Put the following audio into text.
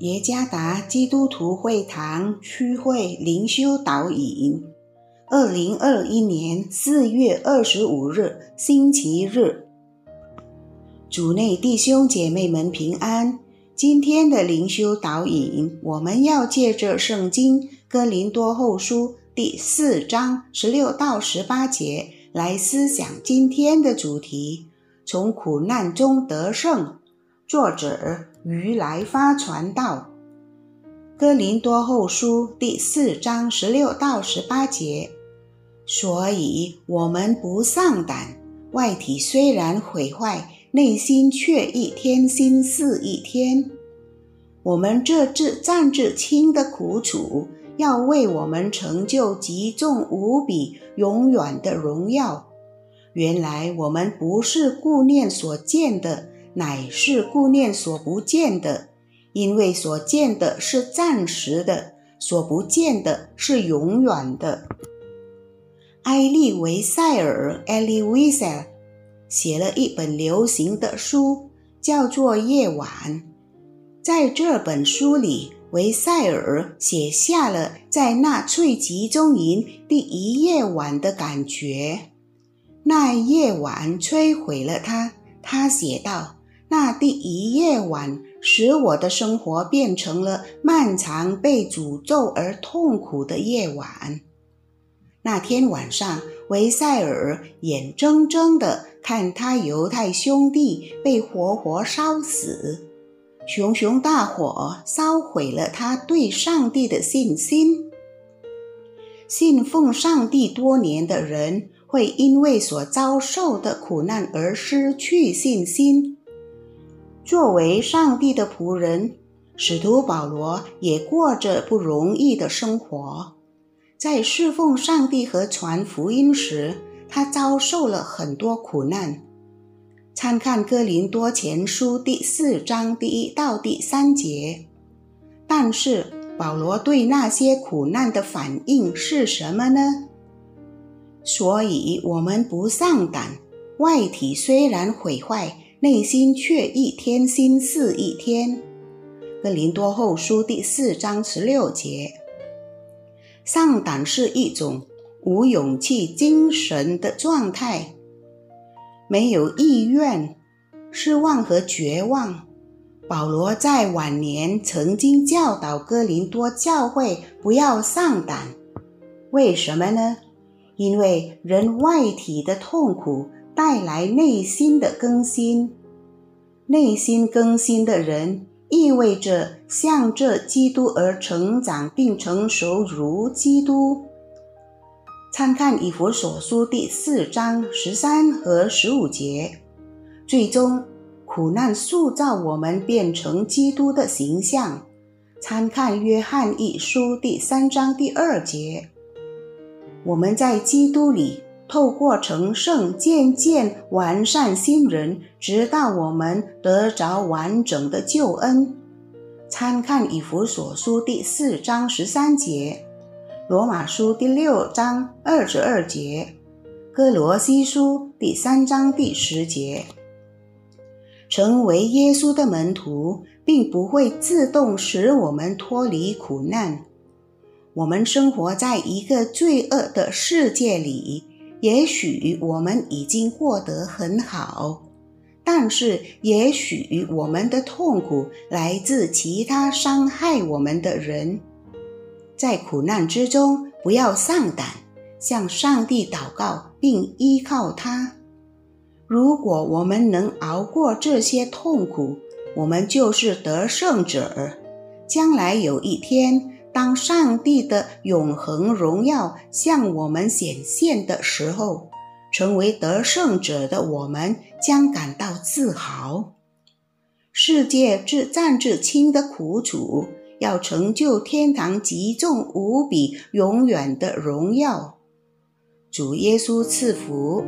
耶加达基督徒会堂区会灵修导引，二零二一年四月二十五日星期日，主内弟兄姐妹们平安。今天的灵修导引，我们要借着圣经哥林多后书第四章十六到十八节来思想今天的主题：从苦难中得胜。作者。于来发传道，《哥林多后书》第四章十六到十八节。所以，我们不丧胆。外体虽然毁坏，内心却一天心似一天。我们这至战至轻的苦楚，要为我们成就极重无比、永远的荣耀。原来我们不是顾念所见的。乃是顾念所不见的，因为所见的是暂时的，所不见的是永远的。埃利维塞尔 （Elie Wiesel） 写了一本流行的书，叫做《夜晚》。在这本书里，维塞尔写下了在纳粹集中营第一夜晚的感觉。那夜晚摧毁了他，他写道。那第一夜晚，使我的生活变成了漫长、被诅咒而痛苦的夜晚。那天晚上，维塞尔眼睁睁地看他犹太兄弟被活活烧死，熊熊大火烧毁了他对上帝的信心。信奉上帝多年的人，会因为所遭受的苦难而失去信心。作为上帝的仆人，使徒保罗也过着不容易的生活。在侍奉上帝和传福音时，他遭受了很多苦难。参看《哥林多前书》第四章第一到第三节。但是，保罗对那些苦难的反应是什么呢？所以，我们不丧胆。外体虽然毁坏。内心却一天心似一天。《哥林多后书》第四章十六节，上胆是一种无勇气精神的状态，没有意愿、失望和绝望。保罗在晚年曾经教导哥林多教会不要上胆，为什么呢？因为人外体的痛苦。带来内心的更新，内心更新的人意味着向着基督而成长并成熟，如基督。参看以弗所书第四章十三和十五节。最终，苦难塑造我们变成基督的形象。参看约翰一书第三章第二节。我们在基督里。透过成圣，渐渐完善新人，直到我们得着完整的救恩。参看以弗所书第四章十三节，罗马书第六章二十二节，哥罗西书第三章第十节。成为耶稣的门徒，并不会自动使我们脱离苦难。我们生活在一个罪恶的世界里。也许我们已经过得很好，但是也许我们的痛苦来自其他伤害我们的人。在苦难之中，不要丧胆，向上帝祷告并依靠他。如果我们能熬过这些痛苦，我们就是得胜者。将来有一天。当上帝的永恒荣耀向我们显现的时候，成为得胜者的我们将感到自豪。世界至战至轻的苦楚，要成就天堂极重无比、永远的荣耀。主耶稣赐福。